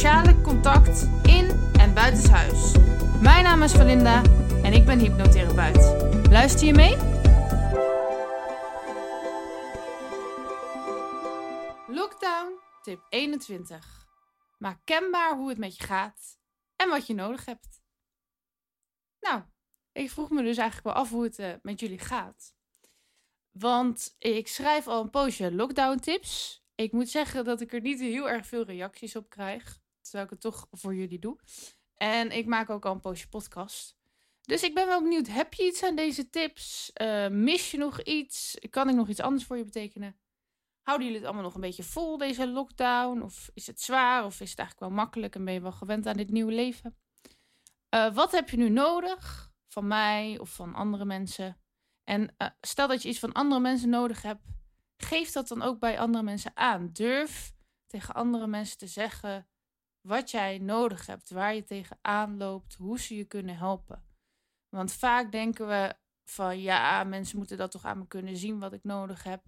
sociale contact in en buitenshuis. Mijn naam is Valinda en ik ben hypnotherapeut. Luister je mee? Lockdown tip 21. Maak kenbaar hoe het met je gaat en wat je nodig hebt. Nou, ik vroeg me dus eigenlijk wel af hoe het uh, met jullie gaat. Want ik schrijf al een poosje lockdown tips. Ik moet zeggen dat ik er niet heel erg veel reacties op krijg. Terwijl ik het toch voor jullie doe. En ik maak ook al een poosje podcast. Dus ik ben wel benieuwd. Heb je iets aan deze tips? Uh, mis je nog iets? Kan ik nog iets anders voor je betekenen? Houden jullie het allemaal nog een beetje vol, deze lockdown? Of is het zwaar? Of is het eigenlijk wel makkelijk en ben je wel gewend aan dit nieuwe leven? Uh, wat heb je nu nodig van mij of van andere mensen? En uh, stel dat je iets van andere mensen nodig hebt, geef dat dan ook bij andere mensen aan. Durf tegen andere mensen te zeggen wat jij nodig hebt, waar je tegenaan loopt, hoe ze je kunnen helpen. Want vaak denken we van ja, mensen moeten dat toch aan me kunnen zien wat ik nodig heb.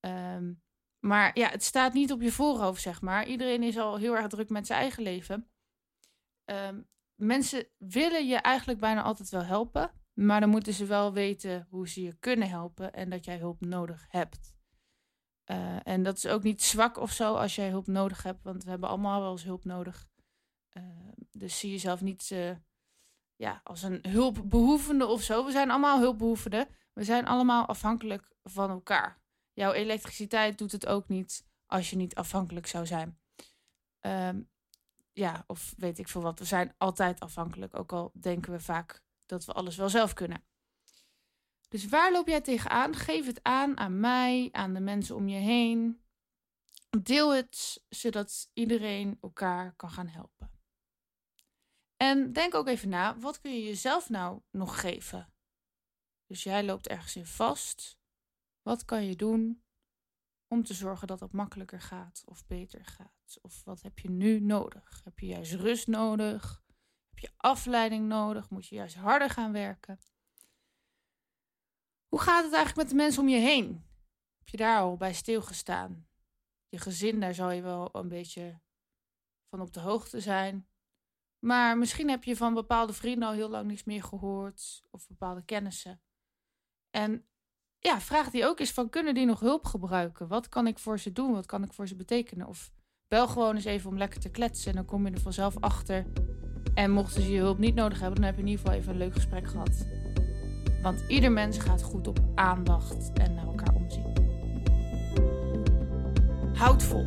Um, maar ja, het staat niet op je voorhoofd, zeg maar. Iedereen is al heel erg druk met zijn eigen leven. Um, mensen willen je eigenlijk bijna altijd wel helpen. Maar dan moeten ze wel weten hoe ze je kunnen helpen en dat jij hulp nodig hebt. Uh, en dat is ook niet zwak of zo als jij hulp nodig hebt, want we hebben allemaal wel eens hulp nodig. Uh, dus zie jezelf niet uh, ja, als een hulpbehoevende of zo. We zijn allemaal hulpbehoevenden. We zijn allemaal afhankelijk van elkaar. Jouw elektriciteit doet het ook niet als je niet afhankelijk zou zijn. Um, ja, of weet ik veel wat. We zijn altijd afhankelijk, ook al denken we vaak dat we alles wel zelf kunnen. Dus waar loop jij tegenaan? Geef het aan aan mij, aan de mensen om je heen. Deel het, zodat iedereen elkaar kan gaan helpen. En denk ook even na, wat kun je jezelf nou nog geven? Dus jij loopt ergens in vast. Wat kan je doen om te zorgen dat het makkelijker gaat of beter gaat? Of wat heb je nu nodig? Heb je juist rust nodig? Heb je afleiding nodig? Moet je juist harder gaan werken? Hoe gaat het eigenlijk met de mensen om je heen? Heb je daar al bij stilgestaan? Je gezin, daar zal je wel een beetje van op de hoogte zijn. Maar misschien heb je van bepaalde vrienden al heel lang niets meer gehoord. Of bepaalde kennissen. En ja, vraag die ook eens van, kunnen die nog hulp gebruiken? Wat kan ik voor ze doen? Wat kan ik voor ze betekenen? Of bel gewoon eens even om lekker te kletsen en dan kom je er vanzelf achter. En mochten ze je hulp niet nodig hebben, dan heb je in ieder geval even een leuk gesprek gehad. Want ieder mens gaat goed op aandacht en naar elkaar omzien. Houd vol.